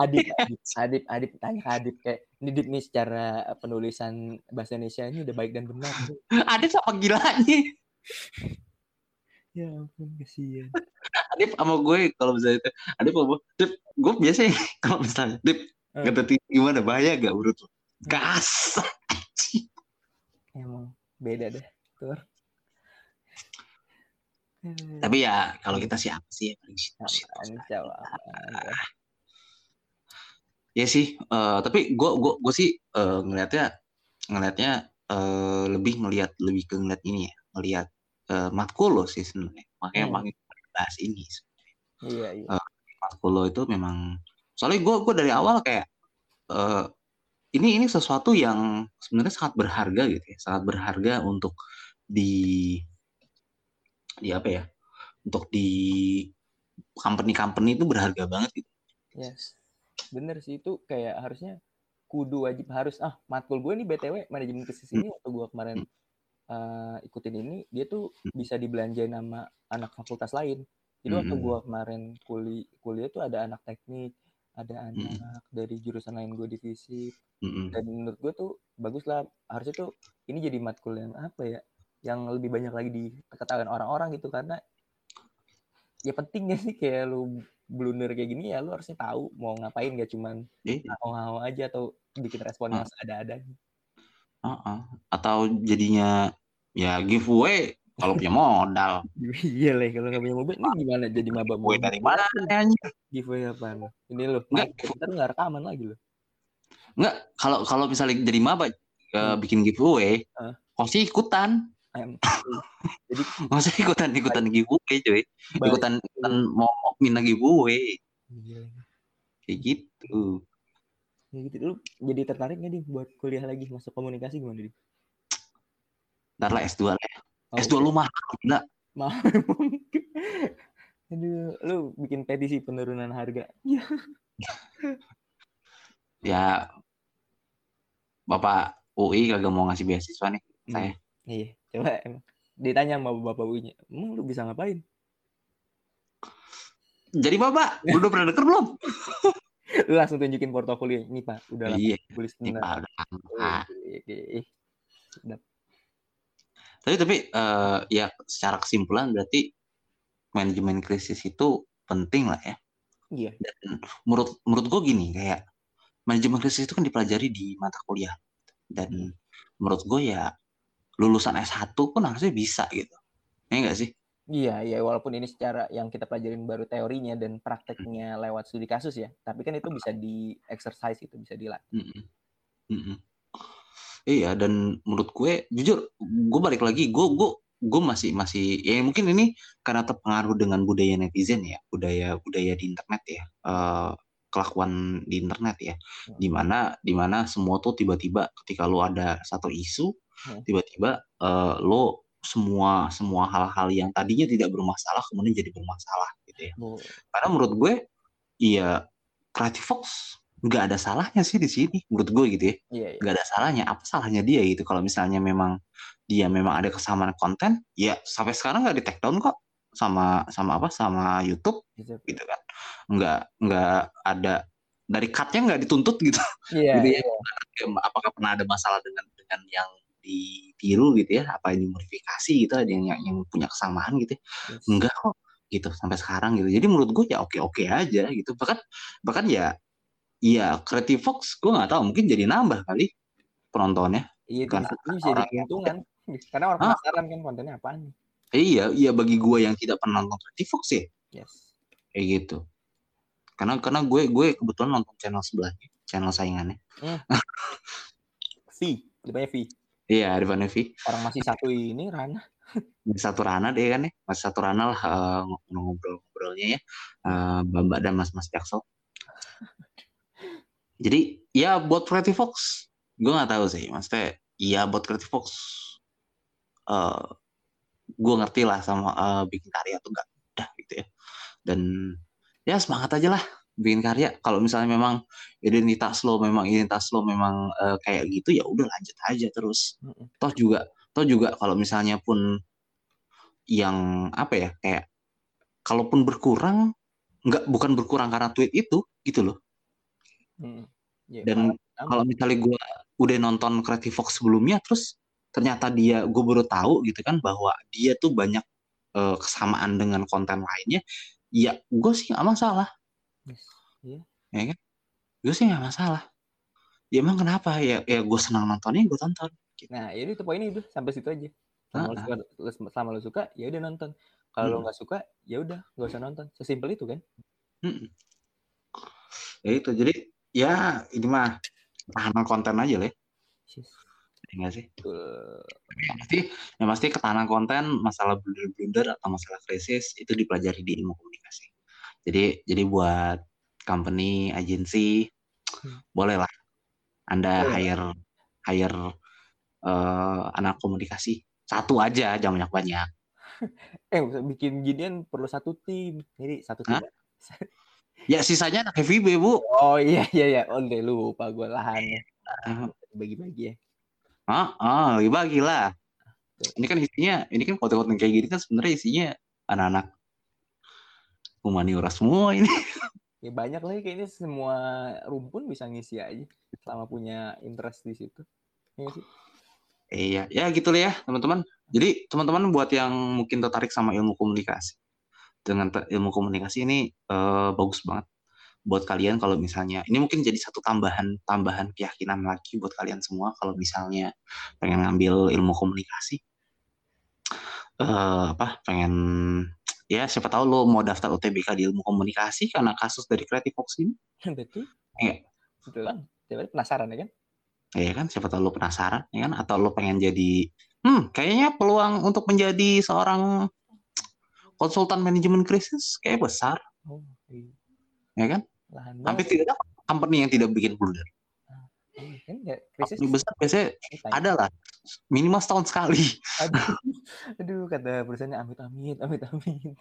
Adip, Adip, Adip, Adip, tanya Adip kayak ini Adip nih secara penulisan bahasa Indonesia ini udah baik dan benar. Adip sama gilanya. Ya ampun kasihan. Adip sama gue kalau misalnya itu, Adip sama gue, Dip, gue biasa ya, kalau misalnya, Dip, Eh. kata Titi gimana, bahaya gak menurut lo? Gas. Emang beda deh. Tur. Tapi ya, kalau kita sih apa sih? Ya, ya. Sih, eh, tapi gue gue gue sih eh, ngelihatnya ngelihatnya eh, lebih ngelihat lebih ke ngelihat ini ya, ngelihat eh, matkul lo sih sebenarnya. Makanya Hmm. makanya kita bahas ini. Iya, iya. Matkul lo itu memang soalnya gue gue dari awal kayak eh, ini ini sesuatu yang sebenarnya sangat berharga gitu ya, sangat berharga untuk di di apa ya? Untuk di company-company itu berharga banget gitu. Yes. Bener sih itu kayak harusnya kudu wajib harus ah matkul gue nih BTW manajemen bisnis ini waktu gue kemarin eh, ikutin ini dia tuh bisa dibelanjain sama anak fakultas lain. Jadi waktu gue kemarin kuliah kuliah tuh ada anak teknik, ada anak dari jurusan lain gue divisi dan menurut gue tuh bagus lah harusnya tuh ini jadi matkul yang apa ya yang lebih banyak lagi diketahui orang-orang gitu karena ya pentingnya sih kayak lu blunder kayak gini ya lu harusnya tahu mau ngapain gak cuman Iya. ngau aja atau bikin respon yang seadanya Heeh. Atau jadinya ya giveaway kalau punya modal. iya lah kalau nggak punya mobil ini gimana jadi maba Giveaway dari mana anjir? giveaway apa ini lo Nggak, kita nggak rekaman lagi lo Enggak, kalau kalau misalnya jadi maba eh, Hmm. bikin giveaway, Ah. pasti ikutan. Em, jadi Masa ikutan ikutan giveaway, cuy. Ikutan ikutan mau minta giveaway. Gila. Kayak gitu. Ya gitu lu jadi tertarik nggak nih buat kuliah lagi masuk komunikasi gimana nih Ntar lah S2 lah. ya. Oh, S2 lu mahal gila. Mahal. Aduh, lu bikin petisi penurunan harga. Ya Bapak UI kagak mau ngasih beasiswa nih. Saya. Iya, coba emang ditanya sama bapak UI-nya, emang lu bisa ngapain? Jadi Bapak, lu udah pernah denger belum? Lu langsung tunjukin portofolio ini pak, udah lama Iya, tulis ini. Pak udah lama. Tapi tapi eh, ya secara kesimpulan berarti manajemen krisis itu penting lah ya. Iya, Dan menurut menurut gue gini kayak manajemen krisis itu kan dipelajari di mata kuliah dan menurut gue ya lulusan S1 pun harusnya bisa gitu. Ya enggak sih? iya, iya. Walaupun ini secara yang kita pelajarin baru teorinya dan prakteknya lewat studi kasus ya, tapi kan itu bisa di exercise itu bisa dilatih. Mm-mm. Mm-mm. Iya dan menurut gue jujur gue balik lagi gue gue gue masih masih ya mungkin ini karena terpengaruh dengan budaya netizen ya budaya budaya di internet ya eh, kelakuan di internet ya. Di mana di mana semua tuh tiba-tiba ketika lo ada satu isu Hmm. tiba-tiba eh, lo semua semua hal-hal yang tadinya tidak bermasalah kemudian jadi bermasalah gitu ya. Karena menurut gue iya Creative Fox nggak ada salahnya sih di sini menurut gue gitu ya. Iya, iya. nggak ada salahnya apa salahnya dia gitu. Kalau misalnya memang dia memang ada kesamaan konten ya sampai sekarang nggak di take down kok sama sama apa sama YouTube Gitu. gitu kan nggak nggak ada dari cutnya nggak dituntut gitu Iya, gitu ya iya. apakah pernah ada masalah dengan dengan yang ditiru gitu ya apa yang dimodifikasi gitu ada yang, yang punya kesamaan gitu ya Yes. enggak kok gitu sampai sekarang gitu jadi menurut gue ya oke oke aja gitu bahkan bahkan ya ya Creative Fox gue nggak tahu mungkin jadi nambah kali penontonnya Iya, Karena itu bisa jadi keuntungan. Karena orang Ah. penasaran kan kontennya apaan nih. Iya, iya bagi gue yang tidak pernah nonton Pretty Fox ya, Yes. kayak gitu. Karena karena gue gue kebetulan nonton channel sebelahnya, channel saingannya. V, depannya V. Iya, Rifan Evi. Orang masih satu ini Rana. Di satu rana deh kan ya, masih satu rana lah eh, ngobrol-ngobrolnya ya, eh, Mbak dan Mas-Mas Jaksel. Jadi ya buat Pretty Fox, gue nggak tahu sih, maksudnya ya buat Pretty Fox, eh gue ngerti lah sama eh, bikin karya tuh nggak mudah gitu ya. Dan ya semangat aja lah bikin karya. Kalau misalnya memang identitas lo memang identitas lo memang eh, kayak gitu ya udah lanjut aja terus. Toh juga toh juga kalau misalnya pun yang apa ya kayak kalaupun berkurang nggak bukan berkurang karena tweet itu gitu loh. Mm. Ya, Dan kalau misalnya gue udah nonton Creative Fox sebelumnya terus ternyata dia gue baru tahu gitu kan bahwa dia tuh banyak eh, kesamaan dengan konten lainnya ya gue sih nggak masalah Yes. Iya. ya kan gue sih nggak masalah ya emang kenapa ya ya gue senang nontonnya gue tonton Nah, jadi itu poinnya itu sampai situ aja. Selama, lu Ah, suka, lu- selama lu suka, ya udah nonton. Kalau lu Hmm. nggak suka, ya udah nggak usah nonton. Sesimpel itu kan. Mm-mm. ya itu jadi ya ini mah tahanan konten aja lah ya Yes. Ya nggak sih Betul. yang pasti yang pasti ketahanan konten masalah blunder-blunder atau masalah krisis itu dipelajari di ilmu komunikasi jadi jadi buat company agensi Hmm. boleh lah anda Boleh. hire hire eh, anak komunikasi satu aja jangan banyak banyak Eh, bikin ginian perlu satu tim. Jadi satu tim. Ya sisanya anak FIB bu Oh iya iya iya. Oh deh lupa gue lahannya. Ah, Bagi-bagi ya. Ah ah, bagi lah ini kan isinya ini kan konten-konten kayak gini kan sebenarnya isinya anak-anak humaniora semua ini Ya banyak lagi kayaknya semua rumpun bisa ngisi aja selama punya interest di situ. Iya sih? Iya, ya gitu lah ya teman-teman. Jadi teman-teman buat yang mungkin tertarik sama ilmu komunikasi, dengan ilmu komunikasi ini eh, bagus banget buat kalian kalau misalnya ini mungkin jadi satu tambahan tambahan keyakinan lagi buat kalian semua kalau misalnya pengen ngambil ilmu komunikasi, eh apa pengen ya siapa tahu lo mau daftar UTBK di ilmu komunikasi karena kasus dari Creative Fox ini, Betul. Iya. Betul kan? Penasaran ya kan? ya kan siapa tahu lo penasaran ya kan atau lo pengen jadi hmm kayaknya peluang untuk menjadi seorang konsultan manajemen krisis kayak besar Oh, iya. ya kan Lahan hampir tidak ada company yang tidak bikin blunder Iya, kan ya, krisis besar biasanya ada lah minimal setahun sekali Aduh, aduh kata perusahaannya amit amit amit amit.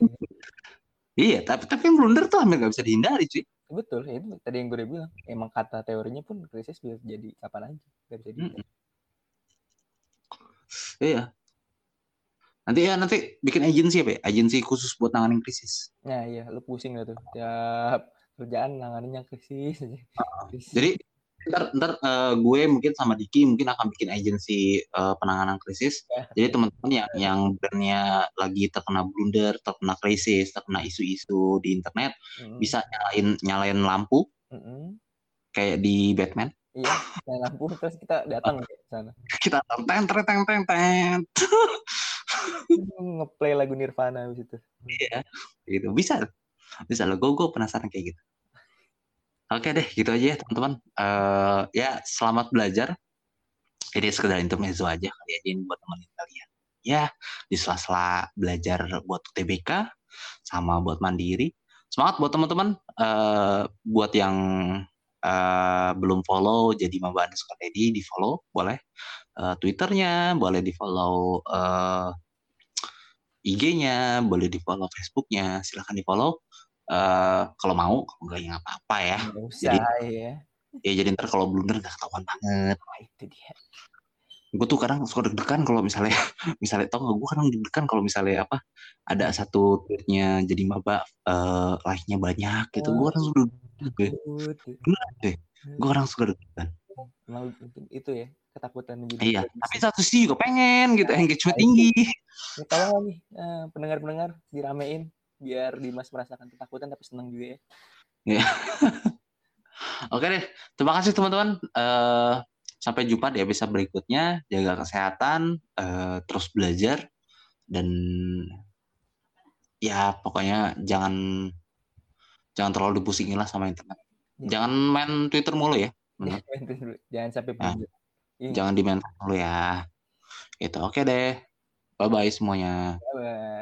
iya tapi tapi blunder tuh hampir nggak bisa dihindari cuy Betul, ya itu tadi yang gue udah bilang. Emang kata teorinya pun krisis bisa jadi kapan aja, nggak bisa di. Mm-mm. iya nanti ya nanti bikin agensi apa ya agensi khusus buat nanganin krisis Nah iya, lu pusing lah tuh. Tiap kerjaan nanganinnya krisis aja. Krisis. Jadi ntar ntar eh, gue mungkin sama Diki mungkin akan bikin agensi eh, penanganan krisis. Ya. Jadi teman-teman yang yang brandnya lagi terkena blunder, terkena krisis, terkena isu-isu di internet Mm, bisa nyalain nyalain lampu mm-mm. kayak di Batman. Iya, nyalain lampu terus kita datang ke sana. Kita teng teng teng teng teng. Ngeplay lagu Nirvana habis itu. Iya, gitu bisa, bisa lo. Gue penasaran kayak gitu. Oke deh, gitu aja ya teman-teman. Eh ya selamat belajar. Ini sekedar intermezzo aja kali aja ini buat teman kalian. Ya di sela-sela belajar buat UTBK sama buat mandiri. Semangat buat teman-teman. Eh buat yang eh, belum follow jadi Maba underscore Edi di follow boleh. Eh, Twitternya boleh di follow. eh IG-nya boleh di follow Facebooknya silahkan di follow. Eh kalau mau, kalau enggak ya apa-apa ya. Nggak usah Jadi- ya. Ya jadi ntar kalau blunder nggak ketahuan banget. Wah, itu dia. gue tuh kadang suka deg-degan kalau misalnya misalnya tau nggak gue kadang deg-degan kalau misalnya apa ada satu tweetnya jadi maba eh like-nya banyak gitu gue kadang suka gue Takut. gue kadang suka deg-degan Emang itu- ya ketakutan menjadi iya tapi satu sisi juga pengen gitu engagement tinggi Ya, tolong lah nih eh, pendengar-pendengar diramein biar Dimas merasakan ketakutan tapi senang juga ya. oke deh terima kasih teman-teman Eh Sampai jumpa di episode berikutnya. Jaga kesehatan, uh, terus belajar dan ya pokoknya jangan jangan terlalu dipusingin lah sama internet. Ya. Jangan main Twitter mulu ya. Benar. jangan sampai nah, Jangan di main mulu ya. Itu oke deh. Bye bye semuanya. Bye bye.